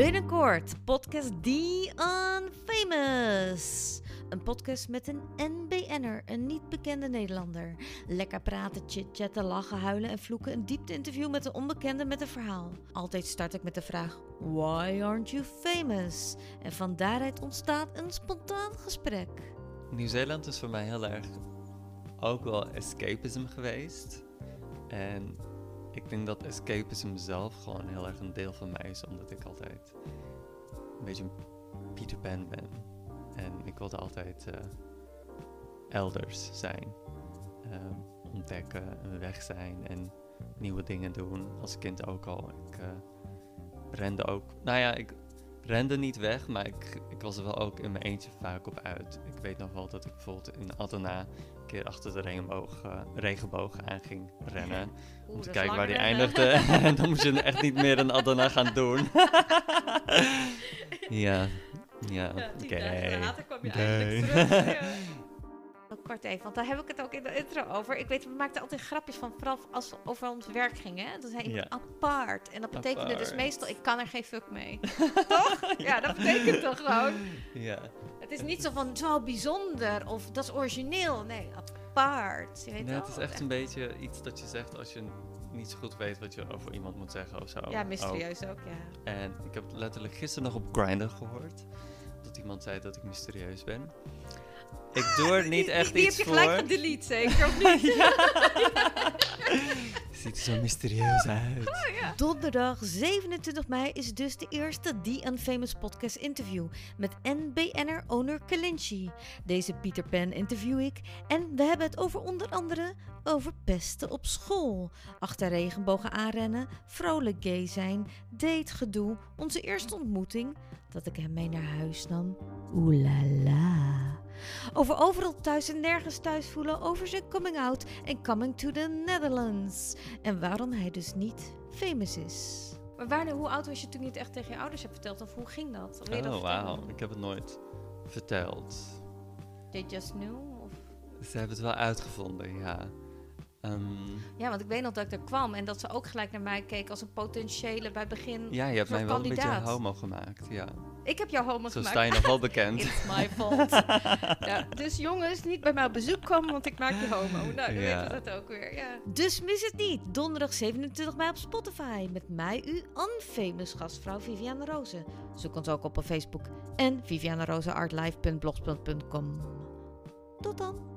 Binnenkort, podcast The Unfamous. Een podcast met een NBN'er, een niet bekende Nederlander. Lekker praten, chit-chatten, lachen, huilen en vloeken. Een diepte-interview met een onbekende met een verhaal. Altijd start ik met de vraag, why aren't you famous? En van daaruit ontstaat een spontaan gesprek. Nieuw-Zeeland is voor mij heel erg ook wel escapism geweest. En ik denk dat escapism zelf gewoon heel erg een deel van mij is, omdat ik altijd een beetje een Peter Pan ben. En ik wilde altijd eh, elders zijn. Ehm, ontdekken, weg zijn en nieuwe dingen doen. Als kind ook al. Ik uh, rende ook. Nou ja, ik rende niet weg, maar ik, ik was er wel ook in mijn eentje vaak op uit. Ik weet nog wel dat ik bijvoorbeeld in Altena een keer achter de regenboog, uh, regenboog aan ging rennen. om te kijken waar die eindigde. en dan moest je echt niet meer een Altena gaan doen. ja. Ja, ja oké. later kwam je eindelijk terug. Kort even, want daar heb ik het ook in de intro over. Ik weet, we maakten altijd grapjes van, vooral als we over ons werk gingen. Dan zei ik ja. apart. En dat betekende dus meestal, ik kan er geen fuck mee. toch? Ja, dat betekent toch gewoon. Ja. Het is niet zo van, zo bijzonder of dat is origineel. Nee, apart. Je weet nee, het is echt een beetje iets dat je zegt als je niet zo goed weet wat je over iemand moet zeggen of zo. Ja, mysterieus ook, ja. En ik heb letterlijk gisteren nog op Grindr gehoord dat iemand zei dat ik mysterieus ben. Ik doe er niet echt die, iets voor. Die heb je gelijk gedelete, zeker? Of niet? Ziet er zo mysterieus uit. Oh, ja. Donderdag 27 mei is dus de eerste The Unfamous podcast interview met NBN'er owner Kalinci. Deze Peter Pan interview ik en we hebben het over onder andere over pesten op school, achter regenbogen aanrennen, vrolijk gay zijn, dategedoe, onze eerste ontmoeting, dat ik hem mee naar huis nam. Oeh la la. Over overal thuis en nergens thuis voelen, over zijn coming out en coming to the Netherlands. En waarom hij dus niet famous is. Maar wanneer, hoe oud was je toen je het echt tegen je ouders hebt verteld? Of hoe ging dat? oh, wauw. Ik heb het nooit verteld. They just knew? Of? Ze hebben het wel uitgevonden, ja. Um, ja, want ik weet nog dat ik er kwam en dat ze ook gelijk naar mij keek als een potentiële bij begin. Ja, je hebt mij wel een beetje homo gemaakt, ja. Ik heb jou homo Zo gemaakt. Zo sta je nog wel bekend. It's my fault. ja, dus jongens, niet bij mij op bezoek komen, want ik maak je homo. Nou, dan ja. weten we dat ook weer. Ja. Dus mis het niet. Donderdag 27 mei op Spotify. Met mij, uw unfamous gastvrouw Viviane Rozen. Zoek ons ook op op Facebook. En vivianerozenartlive.blogspot.com. Tot dan.